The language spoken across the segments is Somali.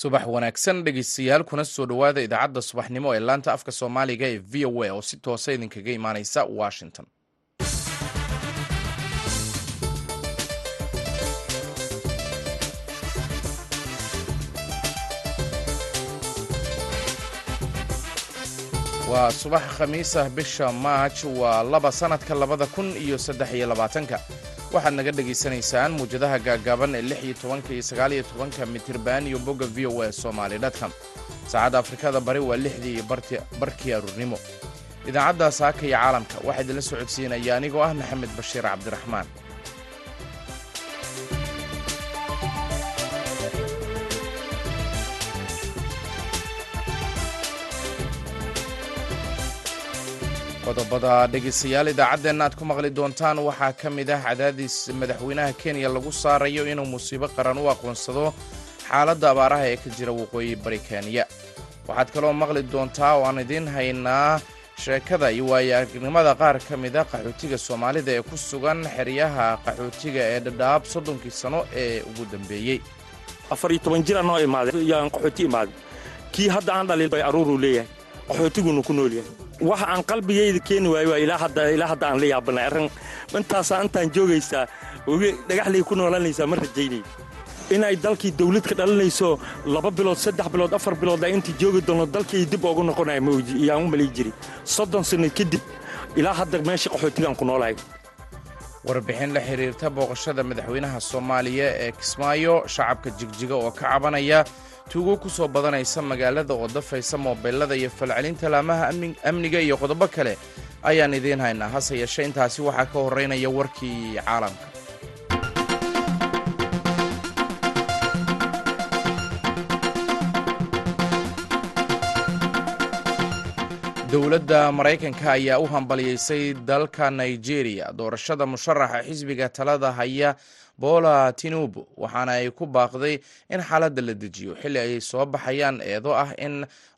subax wanaagsan dhegeystayaal kuna soo dhowaada idaacadda subaxnimo ee laanta afka soomaaliga ee v o a oo si toosa idinkaga imaaneysa washington. Waa subax khamiis ah bisha maaj waa laba sannadka labada kun iyo saddex iyo labaatanka waxaad naga dhegaysanaysaan muwjadaha gaagaaban ee lix iyo tobanka iyo sagaal iyo tobanka mitirban iyo bogga v o a somaali dotcom saacadda afrikada bari waa lixdii iyo barkii aruurnimo idaacadda saaka iyo caalamka waxaa idinla soo codsiinaya anigoo ah maxamed bashiir cabdiraxmaan qodobada dhegaystayaal idaacaddeenna aad ku maqli doontaan waxaa ka mid ah cadaadis madaxweynaha kenya lagu saarayo inuu musiibo qaran u aqoonsado xaaladda abaaraha ee ka jira waqooyi bari kenya waxaad kaloo maqli doontaa oo aan idiin haynaa sheekada iyo waayo-aragnimada qaar ka mid a qaxootiga soomaalida ee ku sugan xeryaha qaxootiga ee dhadhaab soddonkii sano ee ugu dambeeyey afar iyo toban jira noo imaaday yaan qaxooti imaaday kii hadda aan dhalin bay aruuruu leeyahay qaxootigunu ku nool yahay waxa aan qalbigayda keeni waayo waa ilaa hadda aan la yaabanay arrin intaasaa intaan joogaysaa weli dhagaxlay ku noolanaysaa ma rajaynay inay dalkii dawlad ka dhalinayso laba bilood saddex bilood afar bilood ay intii joogi doono dalkii dib oogu noqonaya yaan u malay jiri. Soddon sanno kadib ilaa hadda meesha qaxootigaan ku noolahay. Warbixin la xiriirta booqashada madaxweynaha soomaaliya ee kismaayo shacabka jigjiga oo ka cabanaya tuugo ku soo badanaysa magaalada oo dafaysa moobeelada iyo falcelinta laamaha amniga iyo qodobo kale ayaan idiin haynaa. Hase yeeshee intaasi waxaa ka horraynaya warkii caalamka. Dowladda maraykanka ayaa u hambaliyeysay dalka nigeria. Doorashada musharaxa xisbiga talada haya bola tinubu waxaana ay ku baaqday in xaaladda la dejiyo xilli ay soo baxayaan eedo ah in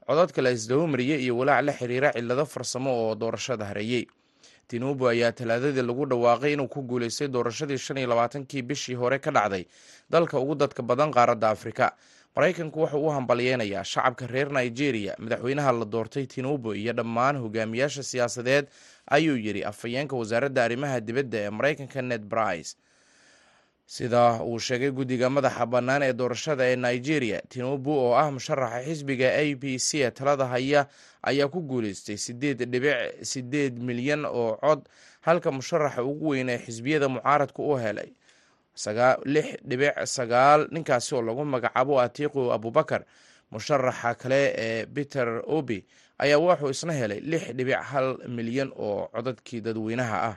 codadka la isdabamariye iyo walaac la xiriira cillado farsamo oo doorashada hareeyey. Tinubu ayaa talaadadii lagu dhawaaqay inuu ku guulaystay doorashadii shan iyo labaatankii bishii hore ka dhacday dalka ugu dadka badan qaaradda afrika. Maraykanku wuxuu u hambalyeynayaa shacabka reer nigeria. Madaxweynaha la doortay tinubu iyo dhammaan hogaamiyaasha siyaasadeed ayuu yidhi afhayeenka wasaaradda arrimaha dibadda ee maraykanka ned brice sida uu sheegay guddiga madaxa bannaan ee doorashada ee nigeria tinubu oo ah musharaxa xisbiga a b c ee talada haya ayaa ku guulaystay sideed dhibic sideed milyan oo cod halka musharaxa ugu weyn ee xisbiyada mucaaradka u helay. Lix dhibic sagaal ninkaasi oo lagu magacaabo atiiqu abubakar musharaxa kale ee peter obi ayaa wuxuu isna helay lix dhibic hal milyan oo codadkii dadweynaha ah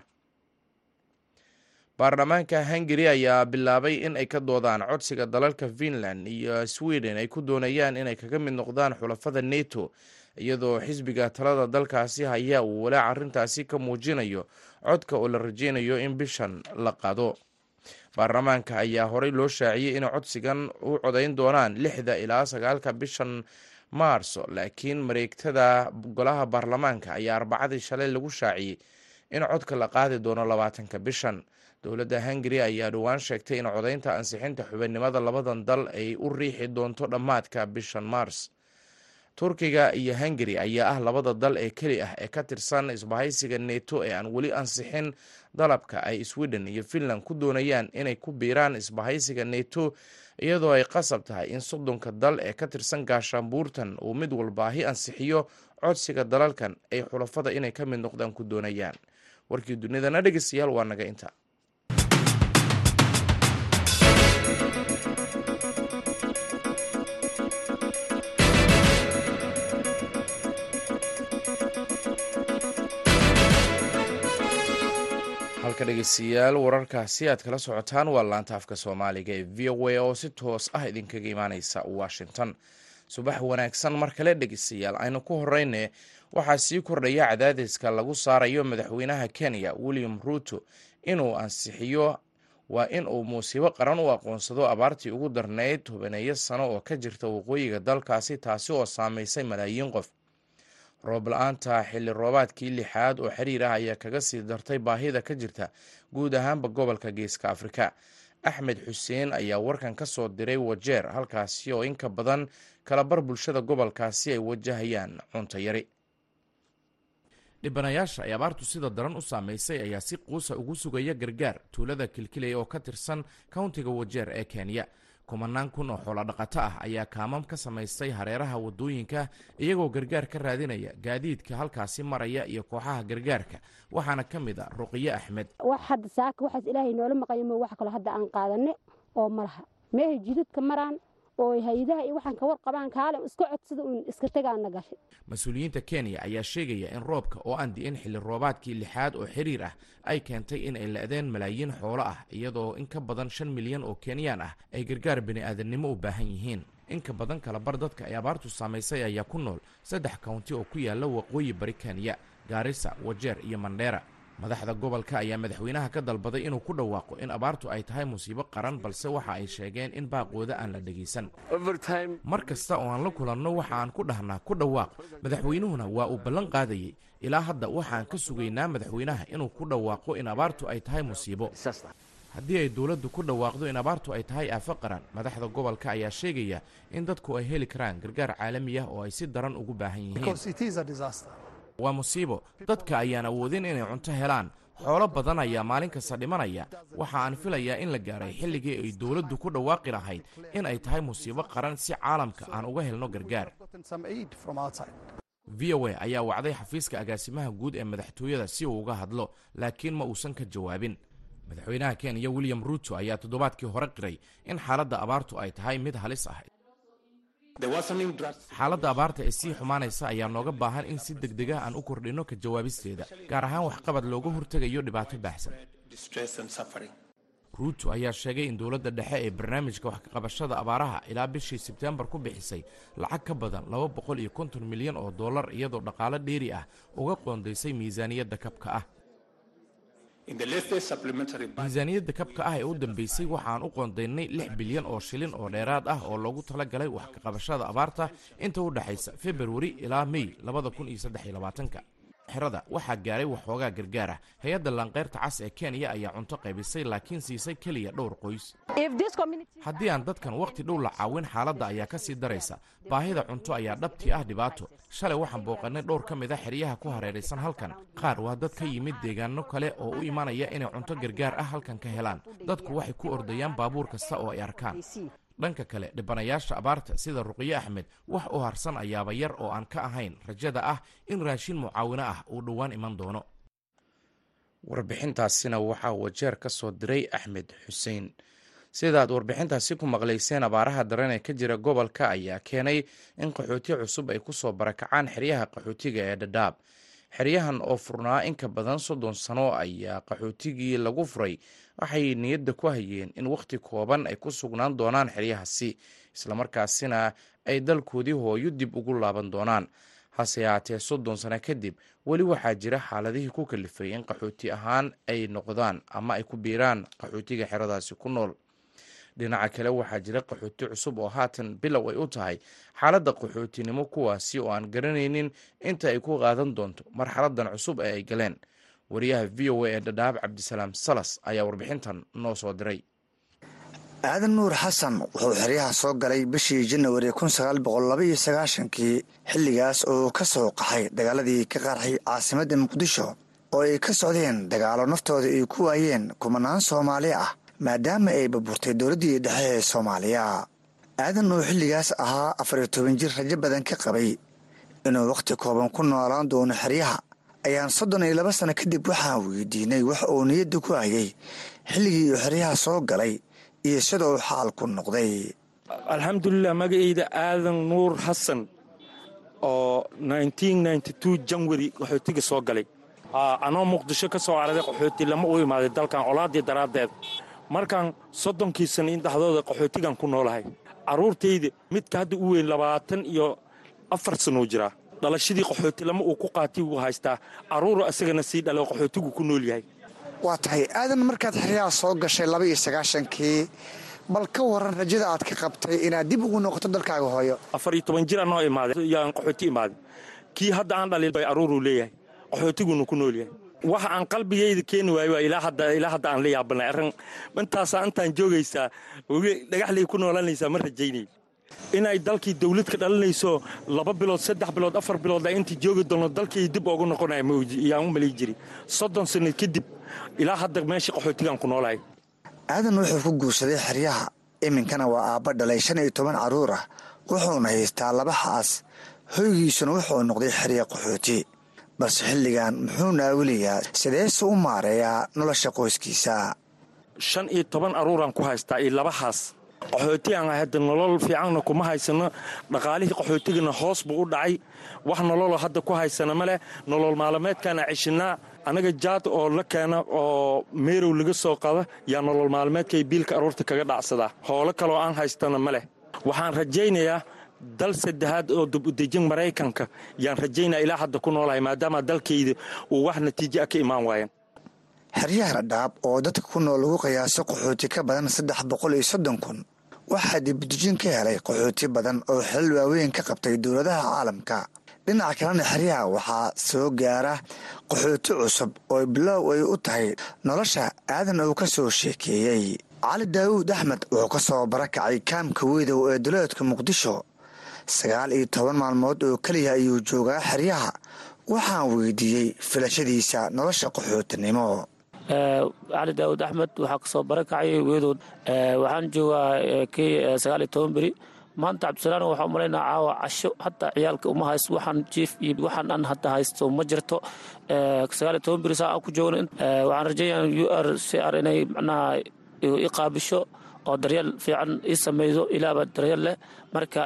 baarlamaanka hungari ayaa bilaabay in ay ka doodaan codsiga dalalka finland iyo sweden ay ku doonayaan inay kaga mid noqdaan xulafada neto iyadoo xisbiga talada dalkaasi haya uu walaac arrintaasi ka muujinayo codka oo la rajeynayo in bishan la qado. Baarlamaanka ayaa horey loo shaaciyey inay codsigan u codayn doonaan lixda ilaa sagaalka bishan maarso laakiin mareegtada golaha baarlamaanka ayaa arbacadii shalay lagu shaaciyey in codka la qaadi doono labaatanka bishan dowladda hungari ayaa dhowaan sheegtay in codaynta ansixinta xubinnimada labadan dal ay u riixi doonto dhammaadka bishan maars turkiga iyo hungari ayaa ah labada dal ee keli ah ee ka tirsan isbahaysiga neto ee aan weli ansixin dalabka ay sweden iyo finland ku doonayaan inay ku biiraan isbahaysiga neto iyadoo ay qasab tahay in soddonka dal ee ka tirsan gaashaanbuurtan uu mid walbaahi ansixiyo codsiga dalalkan ay xulafada inay ka mid noqdaan ku doonayaan. Warkii dunidana dhegeystayaal waa naga inta halka dhegeystayaal wararkaasi aad kala socotaan waa laanta afka soomaaliga ee v o a oo si toos ah idinkaga imaaneysa washington. Subax wanaagsan mar kale dhegeystayaal aynu ku horeyne waxaa sii kordhaya cadaadiska lagu saarayo madaxweynaha kenya william ruuto inuu ansixiyo waa in uu musiibo qaran u aqoonsado abaartii ugu darneyd tobaneeyo sano oo ka jirta waqooyiga dalkaasi taasi oo saameysay malaayiin qof roob la'aanta xilli roobaadkii lixaad oo xiriir ah ayaa kaga sii dartay baahida ka jirta guud ahaanba gobolka geeska afrika. Axmed xuseen ayaa warkan ka soo diray wajeer halkaasi oo inka badan kalabar bulshada gobolkaasi ay wajahayaan cunto yari. Dhibanayaasha ay abaartu sida daran u saamaysay ayaa si quusa ugu sugaya gargaar tuulada kilkilaya oo ka tirsan kowntiga wajeer ee kenya kumanaan kun oo xoolodhaqato ah ayaa kaamam ka samaystay hareeraha waddooyinka iyagoo gargaar ka raadinaya gaadiidka halkaasi maraya iyo kooxaha gargaarka waxaana ka mid a ruqiye axmed. Wax saaka waxaas ilaahay noola maqaymo wax kaloo hadda aan qaadane oo ma laha. Meehay jidadka maraan oo hay'adaha iyo waxaan ka warqabaan kaale iska codsada uun iska tegaana gashay. Mas'uuliyiinta kenya ayaa sheegaya in roobka oo aan di'in xilli roobaadkii lixaad oo xiriir ah ay keentay in ay la-deen malaayiin xoolo ah iyadoo in ka badan shan milyan oo kenyaan ah ay gargaar bini'aadamnimo u baahan yihiin. In ka badan kalabar dadka ay abaartu saamaysay ayaa ku nool saddex kawnti oo ku yaalla waqooyi bari kenya gaarisa wajeer iyo mandheera madaxda gobolka ayaa madaxweynaha ka dalbaday inuu ku dhawaaqo in abaartu ay tahay musiibo qaran balse waxa ay sheegeen in baaqooda aan la dhegaysan. Mar kasta oo aan la kulanno waxa aan ku dhahnaa ku dhawaaq. Madaxweynuhuna waa uu ballan qaadayey ilaa hadda waxaan ka sugaynaa madaxweynaha inuu ku dhawaaqo in abaartu ay tahay musiibo. Haddii ay dowladdu ku dhawaaqdo in abaartu ay tahay aafo qaran madaxda gobolka ayaa sheegaya in dadku ay heli karaan gargaar caalami ah oo ay si daran ugu baahan yihiin waa musiibo. Dadka ayaan awoodin inay cunto helaan. Xoolo badan ayaa maalin kasta dhimanaya. Waxa aan filayaa in la gaaray xilligii ay dowladdu ku dhawaaqi lahayd in ay tahay musiibo qaran si caalamka aan uga helno gargaar. V o a ayaa wacday xafiiska agaasimaha guud ee madaxtooyada si uu uga hadlo laakiin ma uusan ka jawaabin. Madaxweynaha kenya william ruuto ayaa toddobaadkii hore qiray in xaaladda abaartu ay tahay mid halis ah xaaladda abaarta ee sii xumaanaysa ayaa nooga baahan in si degdeg ah aan u kordhinno ka jawaabisteeda gaar ahaan waxqabad looga hortegayo dhibaato baahsan. Ruuto ayaa sheegay in dowladda dhexe ee barnaamijka wax kaqabashada abaaraha ilaa bishii sebtembar ku bixisay lacag ka badan laba boqol iyo konton milyan oo dollar iyadoo dhaqaalo dheeri ah uga qoondaysay miisaaniyadda kabka ah miisaaniyadda kabka ah ee u dambeysay waxaan u qoondaynay lix bilyan oo shilin oo dheeraad ah oo loogu talagalay wax kaqabashada abaarta inta u dhexaysa februari ilaa mey labada kun iyo saddex iyo labaatanka xerada. Waxaa gaaray waxoogaa gargaar ah. Hay'adda lanqeyrta cas ee kenya ayaa cunto qaybisay laakiin siisay keliya dhowr qoys. Haddii aan dadkan wakhti dhow la caawin xaaladda ayaa ka sii daraysa. Baahida cunto ayaa dhabtii ah dhibaato. Shalay waxaan booqannay dhowr ka mid a xeryaha ku hareeraysan halkan. Qaar waa dad ka yimid deegaano kale oo u imanaya inay cunto gargaar ah halkan ka helaan. Dadku waxay ku ordayaan baabuur kasta oo ay arkaan dhanka kale dhibanayaasha abaarta sida ruqiye axmed wax u harsan ayaaba yar oo aan ka ahayn rajada ah in raashin mucaawino ah uu dhowaan iman doono. Warbixintaasina waxaa wajeer ka soo diray axmed xuseen. Sidaad warbixintaasi ku maqlayseen abaaraha daran ee ka jira gobolka ayaa keenay in qaxooti cusub ay ku soo barakacaan xeryaha qaxootiga ee dhadhaab xeryahan oo furnaa in ka badan soddon sano ayaa qaxootigii lagu furay. Waxay niyadda ku hayeen in wakhti kooban ay ku sugnaan doonaan xeryahaasi islamarkaasina ay dalkoodii hooyo dib ugu laaban doonaan. Hase yahaatee soddon sano kadib weli waxaa jira xaaladihii ku kalifay in qaxooti ahaan ay noqdaan ama ay ku biiraan qaxootiga xeradaasi ku nool dhinaca kale waxaa jira qaxooti cusub oo haatan bilow ay u tahay xaaladda qaxootinimo kuwaasi oo aan garanaynin inta ay ku qaadan doonto marxaladan cusub ee ay galeen. Wariyaha v o a ee dhadhaab cabdisalaam salas ayaa warbixintan noo soo diray. Aadan nuur xasan wuxuu xeryaha soo galay bishii janawari kii xilligaas oo ka soo qaxay dagaaladii ka qarxay caasimadda muqdisho oo ay ka socdeen dagaalo naftooda ay ku waayeen kumanaan soomaali ah maadaama ay burburtay dowladdii dhexe ee soomaaliya. Aadan oo xilligaas ahaa afariyo toban jir rajo badan ka qabay. Inuu wakhti kooban ku noolaan doono xeryaha ayaan soddon iyo laba sano kadib waxaan weydiinay wax uu niyadda ku hayay xilligii uu xeryaha soo galay iyo sida uu xaalku noqday. Alxamdulilah magacayda aadan nuur xasan oo janwari qaxootiga soo galay. Anoo muqdisho ka soo caraday qaxooti lama u imaaday dalkan colaadii daraaddeed markaan soddonkii sana in dhexdooda qaxootigan ku noolahay carruurtayda midka hadda u weyn labaatan iyo afar sanuu jiraa dhalashadii qaxooti lama uu ku qaati wuu haystaa carruuru asagana sii dhalo qaxootigu ku nool yahay. Waa tahay aadan markaad xeryaha soo gashay laba iyo sagaashankii bal ka waran rajada aad ka qabtay inaad dib ugu noqoto dalkaaga hooyo. Afar iyo toban jir anoo imaaday yaan qaxooti imaaday kii hadda aan dhalin bay carruuruu leeyahay qaxootiguna ku nool yahay waxa aan qalbigayda keeni waayo waa ilaa hadda aan la yaabanay. Arrin intaasaa intaan joogaysaa weli dhagaxlay ku noolanaysaa ma rajaynay inay dalkii dawlad ka dhalinayso laba bilood saddex bilood afar bilood ay intii joogi doono dalkii dib oogu noqonaya yaan u malay jiri. Soddon sanad kadib ilaa hadda meesha qaxootigaan ku noolahay. Aadan wuxuu ku guursaday xeryaha iminkana waa aabba dhalay shan iyo toban carruur ah wuxuuna haystaa laba xaas hoygiisuna wuxuu noqday xerya qaxooti balse xilligan muxuu naawiliyaa sideesu u maareeyaa nolosha qoyskiisa? Shan iyo toban aruuraan ku haystaa iyo laba haas qaxooti aan hadda nolol fiicanna kuma haysano dhaqaalihii qaxootigana hoos buu u dhacay. Wax nololoo hadda ku haysana ma leh nolol maalmeedkaana cishinaa. Anaga jaad oo la keena oo meerow laga soo qada yaa nolol maalmeedkay biilka aruurta kaga dhacsadaa. Hoolo kaloo aan haystana ma leh. Waxaan rajaynayaa dal saddexaad oo dubudejin maraykanka yaan rajaynaya ilaa hadda ku noolahay maadaama dalkayda uu wax natiijo ah ka imaan waayan xeryaha dhadhaab oo dadka ku nool lagu qiyaaso qaxooti ka badan saddex boqol iyo soddon kun waxaa dibudejin ka helay qaxooti badan oo xilal waaweyn ka qabtay dowladaha caalamka. Dhinaca kalena xeryaha waxaa soo gaara qaxooti cusub oo bilow ay u tahay nolosha aadan uu ka soo sheekeeyey. Cali daawuud axmed wuxuu ka soo barakacay kaamka weydow ee duleedka muqdisho sagaal iyo toban maalmood oo keliya ayuu joogaa xeryaha. Waxaan weydiiyey filashadiisa nolosha qaxootinimo. Cali daawud axmed waxaa ka soo barakacay weedood waxaan joogaa kii sagaal iyo toban beri. Maanta cabdisalaan waxaa umalaynaa caawa casho. Hataa ciyaalka uma haysto. Waxaan jiif iyo waxaan an hadda haysto. Ma jirto. Sagaal iyo toban beri saa aan ku joogno waxaan rajeeyaa u r c r inay macnaha i qaabisho oo daryeel fiican ii sameydo ilaaba daryeel leh marka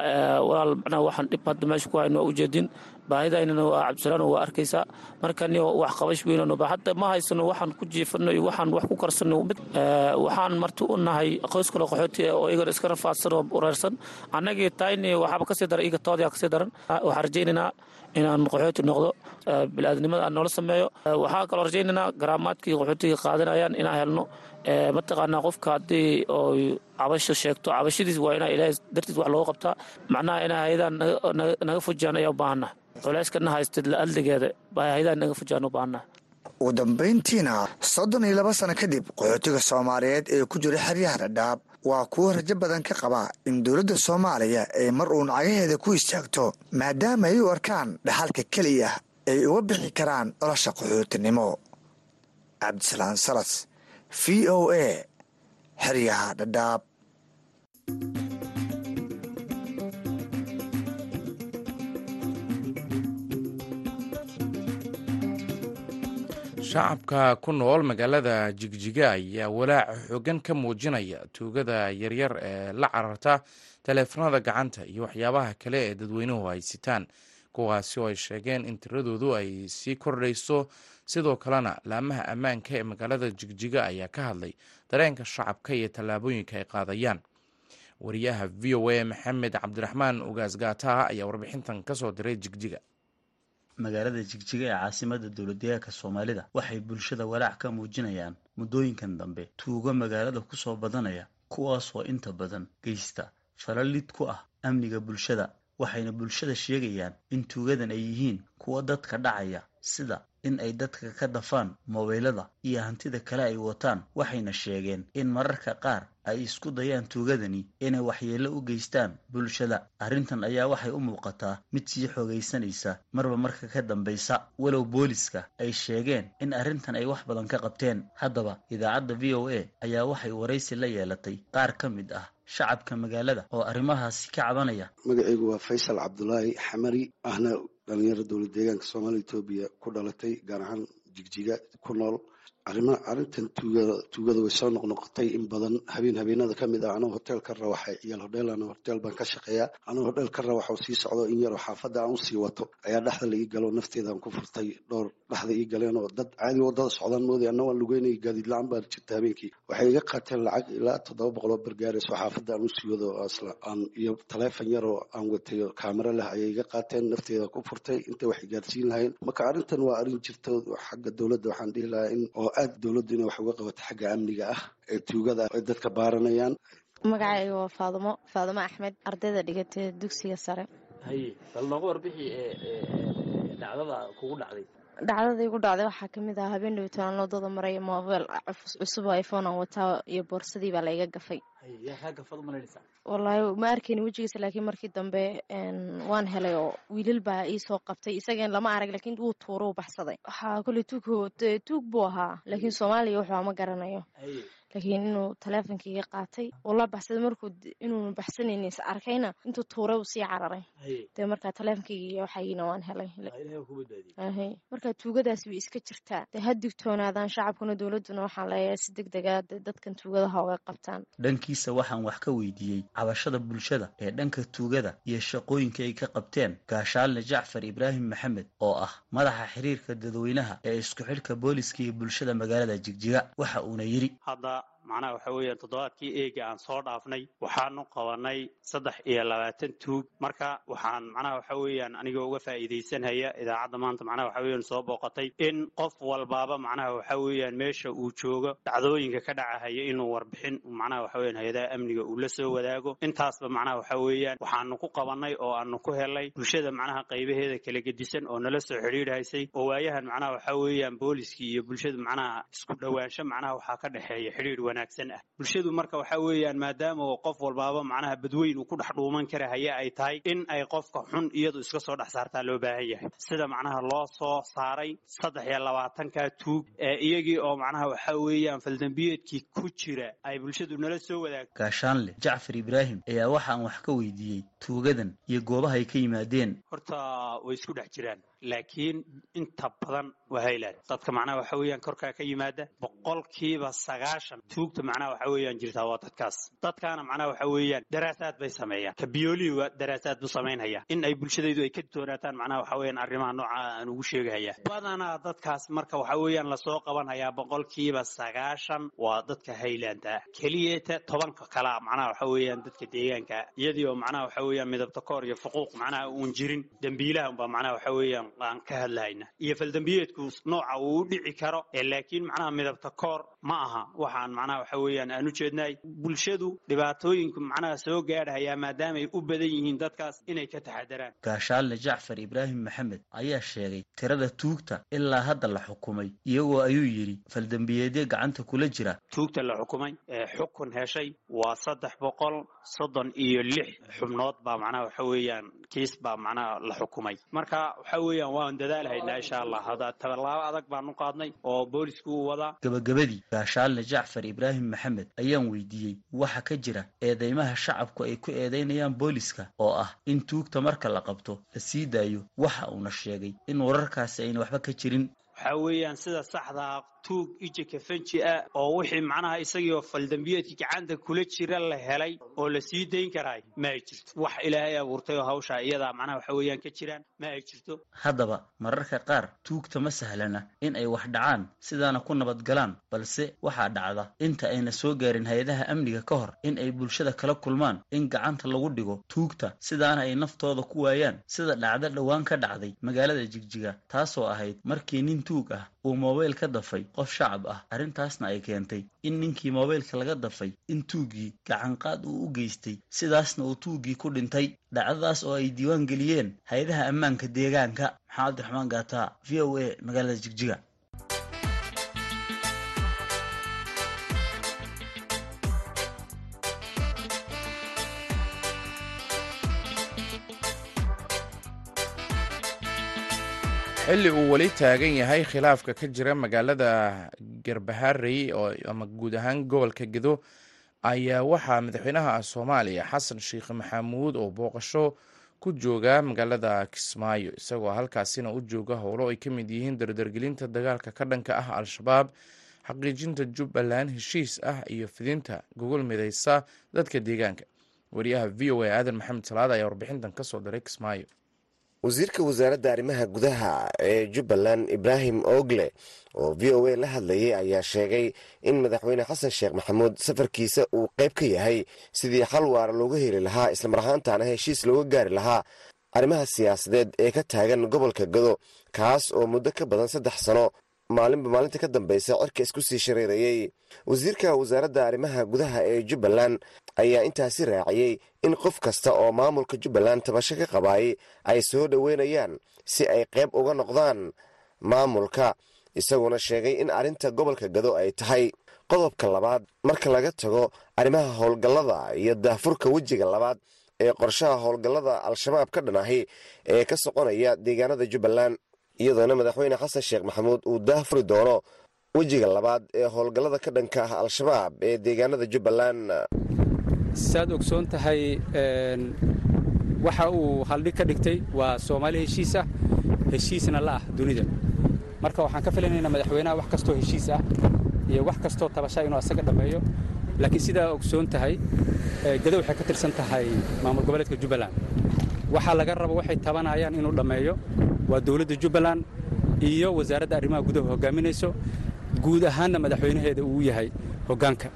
walaal macnaha waxaan dhib hadda meesha ku hayno waa ujeedin baahidaynana waa cabdisalaan waa arkaysaa. Marka wax qabash weynanoba hadda ma haysano waxaan ku jiifano iyo waxaan wax ku karsano mid waxaan marti u nahay qoys qaxooti oo iyagana iska rafaadsan oo ureersan annagii tayni waxaaba ka sii daran iyaga toodaa ka sii daran. Waxaan rajaynaynaa inaan qaxooti noqdo. Bili-aadnimada aan noola sameeyo. Waxaa kaloo rajaynaynaa garaamaadkii qaxootiga qaadanayaan inaan helno. Mataqaanaa qofka haddii oo cabasho sheegto cabashadiis waa inaa ilaahay dartiis wax looga qabtaa. Macnaha inaa hayadaan naga fujiyaan ayaa u baahannaha culeyskana haystid la-aldigeeda hayadaan naga fujiyaan u ugu dambayntiina soddon iyo laba sano kadib qaxootiga soomaaliyeed ee ku jira xeryaha dhadhaab waa kuwo rajo badan ka qaba in dowladda soomaaliya ay mar uun cagaheeda ku istaagto maadaama ay u arkaan dhaxalka keliya ay uga bixi karaan nolosha qaxootinimo cabdisalaan salas v o a xeryaha dhadhaab shacabka ku nool magaalada jigjiga ayaa walaaca xoogan ka muujinaya tuugada yaryar ee la cararta taleefanada gacanta iyo waxyaabaha kale ee dadweynuhu haysitaan kuwaasi oo ay sheegeen in tiradoodu ay sii kordhayso. Sidoo kalena laamaha ammaanka ee magaalada jigjiga ayaa ka hadlay dareenka shacabka iyo tallaabooyinka ay qaadayaan wariyaha v o a maxamed cabdiraxmaan ugaas gaataha ayaa warbixintan ka soo diray jigjiga. Magaalada jigjiga ee caasimada dowladdeegaanka soomaalida waxay bulshada walaac ka muujinayaan muddooyinkan dambe. Tuugo magaalada ku soo badanaya kuwaasoo inta badan geysta falalid ku ah amniga bulshada waxayna bulshada sheegayaan in tuugadan ay yihiin kuwa dadka dhacaya sida in ay dadka ka dafaan mobeylada iyo hantida kale ay wataan waxayna sheegeen in mararka qaar ay isku dayaan tuugadani inay waxyeello u geystaan bulshada. Arrintan ayaa waxay u muuqataa mid sii xoogaysanaysa marba marka ka dambaysa walow booliska ay sheegeen in arrintan ay wax badan ka qabteen. Haddaba idaacadda v o a ayaa waxay waraysi la yeelatay qaar ka mid ah shacabka magaalada oo arrimahaasi ka cabanaya. Magacaygu waa faysal cabdulaahi xamari ahna dhalinyaro dowlad deegaanka soomaaliya etoobiya ku dhalatay gaar ahaan jigjiga ku nool arrima arrintan tuugada way soo noqnoqotay in badan habeen habeenada ka mid ah anuu hotel ka rawaxay ciyaal hodheel ana hotel baan ka shaqeeyaa anuu hodheel ka rawax oo sii socdo in yaroo xaafadda aan u sii wato. Ayaa dhexda la ii galo nafteedaan ku furtay dhowr dhexda ii galeen oo dad caadi waddada socdaan mooday anna waan lugeynay gaadiid la'aan baa jirta habeenkii. Waxay iga qaateen lacag ilaa toddoba boqol oo bargaarayso xaafadda aan u sii wado aan iyo taleefon yar oo aan watay oo leh ayay iga qaateen nafteeda ku furtay intay wax gaarsiin lahayn. Marka arrintan waa arrin jirta xagga dowladda waxaan dhihi lahaa in oo aad dowladdu inay wax uga qabato xagga amniga ah ee tuugada ay dadka baaranayaan. Magacayga waa faadumo faadumo axmed ardayda dhigatay dugsiga sare. Haye bal nooga warbixi dhacdada kugu dhacday dhacdada igu dhacday waxaa ka mid ah habeen dhawitoonaan waddada maraya mobel cusub iphone aan wataa iyo boorsadii baa layga gafay. Wallaahi ma arkayni wejigiisa laakiin markii dambe waan helay oo wiilal baa iisoo qabtay isageen lama arag laakiin wuu tuuro u baxsaday. Waxaa koley tuug tuug buu ahaa laakiin soomaaliya wuxuu ma garanayo laakiin inuu taleefonkaiga qaatay. Oo la baxsaday markuu inuunu baxsanayn is arkayna intuu tuuray uu sii cararay. Dee markaa taleefonkayga iyo waxaygina waan helay. Markaa tuugadaasi way iska jirtaa. Dee ha digtoonaadaan shacabkuna dowladuna waxaan leeyahay si deg dega dadkan tuugadaha oga qabtaan. Dhankiisa waxaan wax ka weydiiyey cabashada bulshada ee dhanka tuugada iyo shaqooyinka ay ka qabteen gaashaalne jacfar ibraahim maxamed oo ah madaxa xiriirka dadweynaha ee isku xidhka booliska iyo bulshada magaalada jigjiga. Waxa uuna yidhi macnaha waxa weeyaan toddobaadkii eega aan soo dhaafnay waxaanu qabanay saddex iyo labaatan tuug. Marka waxaan macnaha waxa weeyaan anigoo uga faa'iidaysanhaya idaacadda maanta macnaha waxa weeyaan soo booqatay in qof walbaaba macnaha waxa weeyaan meesha uu joogo dhacdooyinka ka dhacahaya inuu warbixin macnaha waxa weeyaan hay'adaha amniga uu la soo wadaago. Intaasba macnaha waxa weeyaan waxaanu ku qabanay oo aanu ku helay bulshada macnaha qaybaheeda kala gedisan oo nala soo xidhiidhaysay oo waayahan macnaha waxa weeyaan booliskii iyo bulshada macnaha isku dhowaansho macnaha waxaa ka dhexeeya xidhiidh wanaagsan. Ah bulshadu marka waxa weeyaan maadaama qof walbaaba macnaha badweyn uu ku dhex dhuuman kara haya ay tahay in ay qofka xun iyadu iska soo dhex saartaa loo baahan yahay. Sida macnaha loo soo saaray saddex iyo labaatanka tuug ee iyagii oo macnaha waxa weeyaan faldambiyeedkii ku jira ay bulshadu nala soo wadaagto gaashaanle jacfar ibraahim ayaa waxaan wax ka weydiiyey tuugadan iyo goobaha ay ka yimaadeen. Horta way isku dhex jiraan laakiin inta badan waa hayland dadka macnaha waxa weeyaan korkaa ka yimaada boqolkiiba sagaashan. Tuugta macnaha waxa weeyaan jirtaa waa dadkaas. Dadkaana macnaha waxa weeyaan daraasaad bay sameeyaan. Ka biyolii waa daraasaad buu samaynhaya in ay bulshadaydu ay ka doonaataan macnaha waxa weeyaan arrimaha nooca aan ugu sheegahaya badanaa dadkaas marka waxa weeyaan la soo qabanhayaa boqolkiiba sagaashan waa dadka hayland ah keliyata tobanka kalea macnaha waxa weeyaan dadka deegaanka. Iyadii oo macnaha waxa weeyaan midabta koor iyo fuquuq macnaha uun jirin dembiilaha unbaa macnaha waxa weeyaan aan ka hadlayna iyo faldambiyeedku nooca uu u dhici karo laakiin macnaha midabta koor ma aha waxaan macnaha waxa weeyaan aan u jeednay bulshadu dhibaatooyinku macnaha soo gaadhayaa maadaama ay u badan yihiin dadkaas inay ka taxadaraan gaashaalle jacfar ibraahim maxamed ayaa sheegay tirada tuugta ilaa hadda la xukumay iyagoo ayuu yidhi faldambiyeedyo gacanta kula jira. Tuugta la xukumay ee xukun heshay waa saddex boqol soddon iyo lix xubnood baa macnaha waxa weeyaan kiis baa macnaha la xukumay. Marka waxa weeyaan waan dadaalhaynaa insha allah. Hada tallaabo adag baan u qaadnay oo boolisku uu wadaa. Gabagabadii gaashaalle jacfar ibraahim maxamed ayaan weydiiyey waxa ka jira eedeymaha shacabku ay ku eedeynayaan booliska oo ah in tuugta marka la qabto la sii daayo waxa uuna sheegay in wararkaasi ayna waxba ka jirin. Waxaa weeyaan sida saxdaa tuug ah oo wixii macnaha isagiioo faldambiyeedkii gacanta kula jira la helay oo la sii dayn karaay ma ay jirto. Wax ilaahay abuurtay oo hawshaa iyadaa macnaha waxa weeyaan ka jiraan ma ay jirto. Haddaba mararka qaar tuugta ma sahlana in ay wax dhacaan sidaana ku nabadgalaan balse waxaa dhacda inta ayna soo gaarin hay'adaha amniga ka hor in ay bulshada kala kulmaan in gacanta lagu dhigo tuugta sidaana ay naftooda ku waayaan sida dhacdo dhowaan ka dhacday magaalada jigjiga taasoo ahayd markii nin tuug ah uu mobayl ka dafay qof shacab ah. Arrintaasna ay keentay in ninkii mobaylka laga dafay in tuuggii gacanqaad uu u geystay sidaasna uu tuuggii ku dhintay dhacdadaas oo ay diiwaan geliyeen hay'adaha ammaanka deegaanka. Maxamed abdiraxmaan gaata v o a magaalada jigjiga xilli uu weli taagan yahay khilaafka ka jira magaalada garbaharey ama guud ahaan gobolka gedo ayaa waxaa madaxweynaha soomaaliya xasan sheekh maxamuud oo booqasho ku jooga magaalada kismaayo isagoo halkaasina u jooga howlo ay ka mid yihiin dardargelinta dagaalka ka dhanka ah al-shabaab xaqiijinta jubbaland heshiis ah iyo fidinta gogol midaysa dadka deegaanka. Wariyaha v o a aadan maxamed salaad ayaa warbixintan ka soo diray kismaayo wasiirka wasaaradda arrimaha gudaha ee jubbaland ibraahim ogle oo v o a la hadlayay ayaa sheegay in madaxweyne xasan sheekh maxamuud safarkiisa uu qayb ka yahay sidii xal waara looga heli lahaa islamar ahaantaana heshiis looga gaari lahaa arrimaha siyaasadeed ee ka taagan gobolka gado kaas oo muddo ka badan saddex sano maalinba maalinta ka dambaysa cirka isku sii shareerayey wasiirka wasaaradda arrimaha gudaha ee jubbaland ayaa intaasi raaciyey in qof kasta oo maamulka jubbaland tabasho ka qabaayay ay soo dhoweynayaan si ay qayb uga noqdaan maamulka isaguna sheegay in arrinta gobolka gado ay tahay qodobka labaad marka laga tago arrimaha howlgallada iyo daahfurka wejiga labaad ee qorshaha howlgallada al-shabaab ka dhan ahi ee ka soconaya deegaanada jubbaland iyadoona madaxweyne xasan sheekh maxamuud uu daahfuri doono wejiga labaad ee howlgallada ka dhanka ah al-shabaab ee deegaanada jubbaland. Saad ogsoon tahay waxa uu haldhig ka dhigtay waa soomaali heshiis ah heshiisna la ah dunida. Marka waxaan ka filanaynaa madaxweynaha wax kastoo heshiis ah iyo wax kastoo tabasha inuu asaga dhammeeyo laakiin sidaa ogsoon tahay gado waxay ka tirsan tahay maamul goboleedka jubbaland. Waxaa laga rabo waxay tabanayaan inuu dhammeeyo waa dowladda jubbaland iyo wasaaradda arrimaha gudaha hogaaminayso guud ahaanna madaxweynaheeda uu yahay hoggaanka.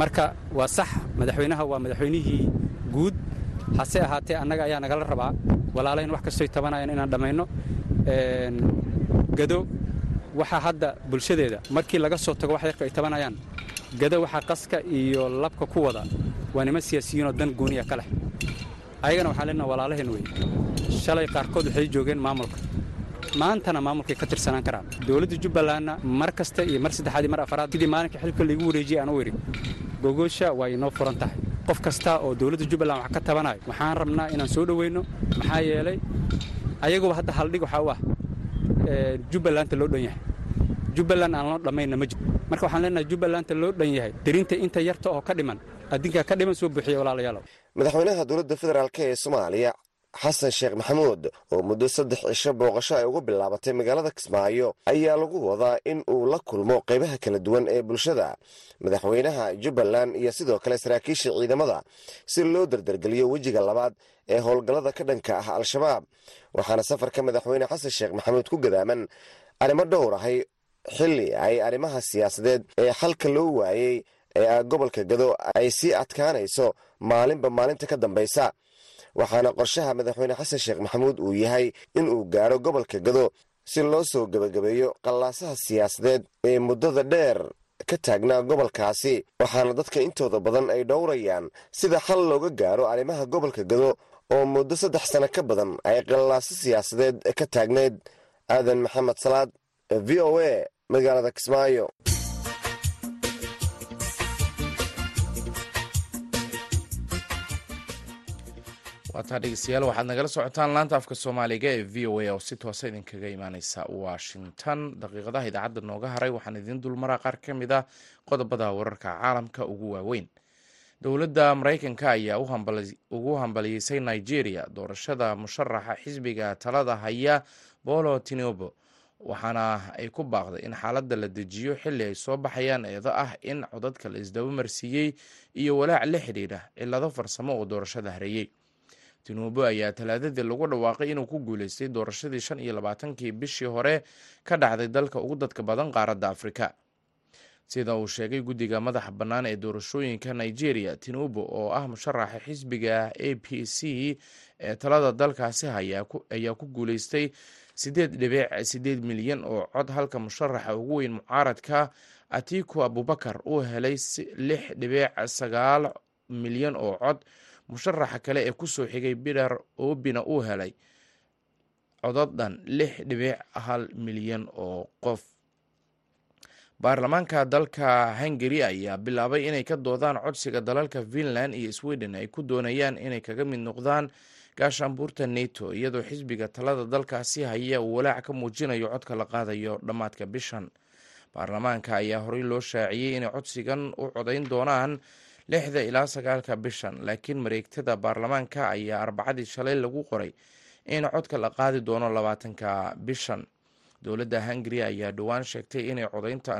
Marka waa sax madaxweynaha waa madaxweynihii guud. Hase ahaatee annaga ayaa nagala rabaa walaalayn wax kastoy tabanayaan inaan dhammayno gado waxaa hadda bulshadeeda markii laga soo tago wax yarka ay tabanayaan gado waxaa qaska iyo labka ku wada waa niman siyaasiyiinoo dan gooniya ka leh. Ayagana waxaan leenaha walaalaheen wey shalay qaarkood waxay joogeen maamulka. Maantana maamulkay ka tirsanaan karaan. Dowladda jubbalandna mar kasta iyo mar saddexaad mar afaraad sidii maalinka xilka laygu wareejiyey aan u idhi gogoosha waa inoo furan tahay. Qof kasta oo dowladda jubbaland wax ka tabanayo waxaan rabnaa inaan soo dhoweyno maxaa yeelay ayaguba hadda haldhig waxaa u ah jubbalanta loo dhan yahay. Jubbaland aan loo dhammayna ma jiro marka waxaan leenahay jubbalanta loo dhan yahay derinta inta yarta oo ka dhiman adinkaa ka dhiman soo buuxiya walaalayaalow. Madaxweynaha dowladda federaalk ee soomaaliya xasan sheekh maxamuud oo muddo saddex cisho booqasho ay ugu bilaabatay magaalada kismaayo ayaa lagu wadaa in uu la kulmo qaybaha kala duwan ee bulshada madaxweynaha jubbaland iyo sidoo kale saraakiisha ciidamada si loo dardargeliyo wejiga labaad ee howlgallada ka dhanka ah al-shabaab. Waxaana safarka madaxweyne xasan sheekh maxamuud ku gadaaman arrimo dhowr ahay xilli ay arrimaha siyaasadeed ee xalka loo waayey ee gobolka gado ay sii adkaanayso maalinba maalinta ka dambaysa waxaana qorshaha madaxweyne xasan sheekh maxamuud uu yahay in uu gaaro gobolka gado si loo soo gebagabeeyo qallaasaha siyaasadeed ee muddada dheer ka taagnaa gobolkaasi. Waxaana dadka intooda badan ay dhowrayaan sida xal looga gaaro arrimaha gobolka gado oo muddo saddex sano ka badan ay qallaaso siyaasadeed ka taagnayd. Aadan maxamed salaad v o a magaalada kismaayo waataa dhegeystayaal waxaad nagala socotaan laanta afka soomaaliga ee v o a oo si toosa idinkaga imaaneysa washington. Daqiiqadaha idaacadda nooga haray waxaan idiin dulmaraa qaar ka mid ah qodobada wararka caalamka ugu waaweyn. Dowladda maraykanka ayaa ugu hambaliyeysay nigeria doorashada musharaxa xisbiga talada haya bolo tinobo waxaana ay ku baaqday in xaaladda la dejiyo xilli ay soo baxayaan eedo ah in codadka la isdabamarsiiyey iyo walaac la xidhiidha cilado farsamo oo doorashada hareeyey tinuubo ayaa talaadadii lagu dhawaaqay inuu ku guuleystay doorashadii shan iyo labaatankii bishii hore ka dhacday dalka ugu dadka badan qaaradda afrika. Sida uu sheegay guddiga madaxa bannaan ee doorashooyinka nigeria tinuubo oo ah musharaxa xisbiga a p c ee talada dalkaasi ayaa ku guuleystay sideed dhibic sideed milyan oo cod halka musharaxa ugu weyn mucaaradka atiku abubakar uu helay lix dhibic sagaal milyan oo cod musharaxa kale ee ku soo xigay bidar obina uu helay codod dhan lix dhibic hal milyan oo qof. Baarlamaanka dalka hungari ayaa bilaabay inay ka doodaan codsiga dalalka finland iyo sweden ay ku doonayaan inay kaga mid noqdaan gaashaanbuurta neto iyadoo xisbiga talada dalkaasi haya uu walaac ka muujinayo codka la qaadayo dhammaadka bishan. Baarlamaanka ayaa horey loo shaaciyey inay codsigan u codayn doonaan lixda ilaa sagaalka bishan laakiin mareegtada baarlamaanka ayaa arbacadii shalay lagu qoray in codka la qaadi doono labaatanka bishan. Dowladda hungari ayaa dhowaan sheegtay inay codaynta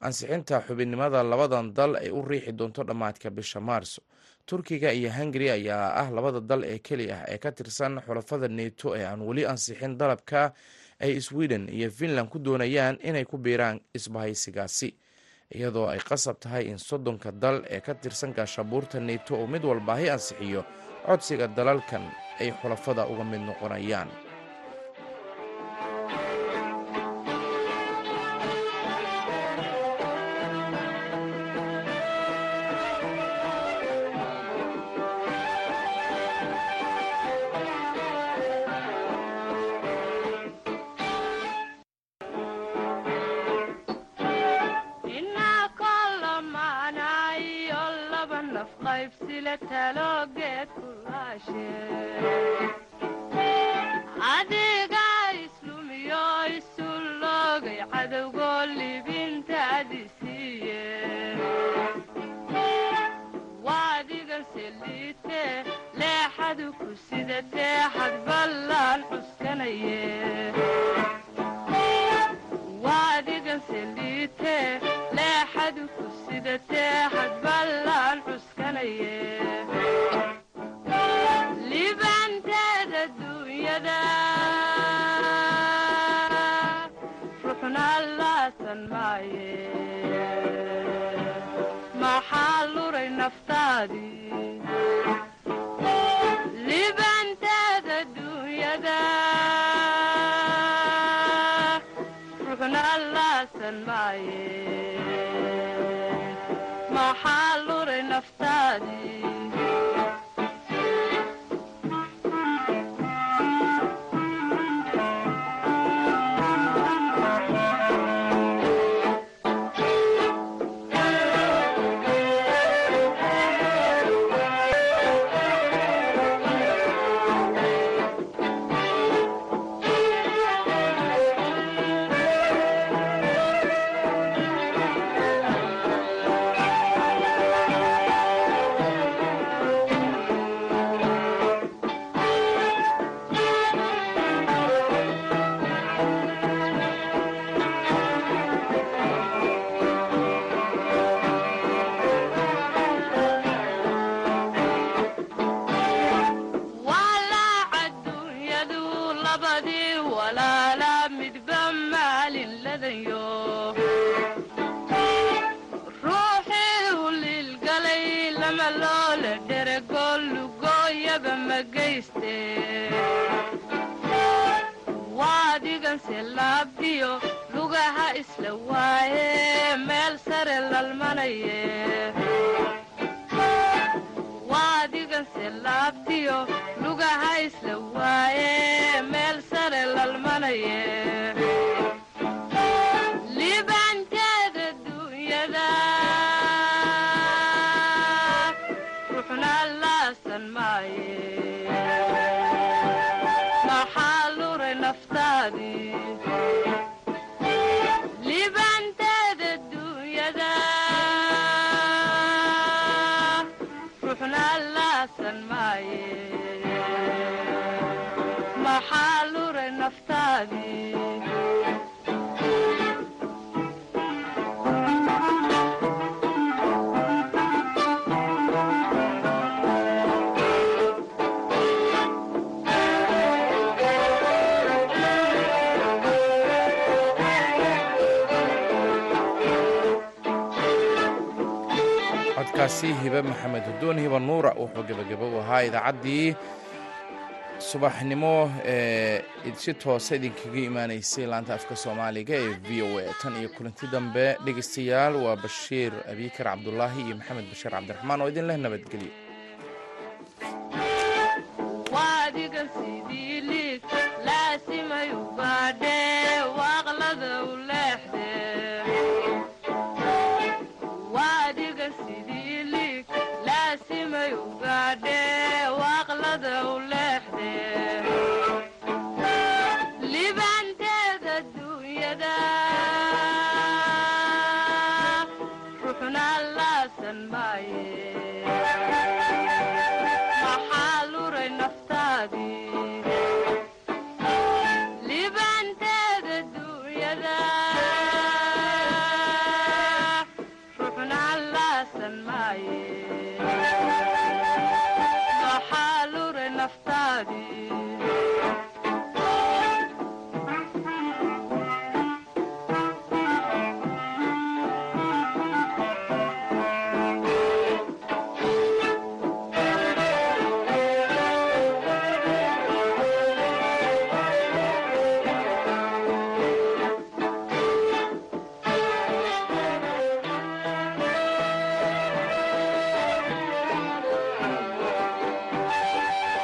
ansixinta xubinnimada labadan dal ay u riixi doonto dhammaadka bisha maarso. Turkiga iyo hungari ayaa ah labada dal ee keli ah ee ka tirsan xulafada neto ee aan weli ansixin dalabka ay sweden iyo finland ku doonayaan inay ku biiraan isbahaysigaasi iyadoo ay qasab tahay in soddonka dal ee ka tirsan gaashabuurta neto oo mid walbaahi ansixiyo codsiga dalalkan ay xulafada uga mid noqonayaan waadigan seliite leexadu ku sidatee xadballaan lama loola dherego lugooyaba ma geyste waadiganse laabtiyo lugaha isla waaye meel sare lalmanaye waadiganse laabtiyo lugaha isla waaye meel sare lalmanaye codkaasi hibe maxamed hudoon hiba nuura wuxuu gebagabo u ahaa idaacaddii subaxnimo ee si toosa idinkaga imaanaysay laanta afka soomaaliga ee v o a. Tan iyo kulanti dambe dhegaystayaal waa bashiir abiikar cabdulaahi iyo maxamed bashiir cabdiraxmaan oo idin leh nabadgelyo كذا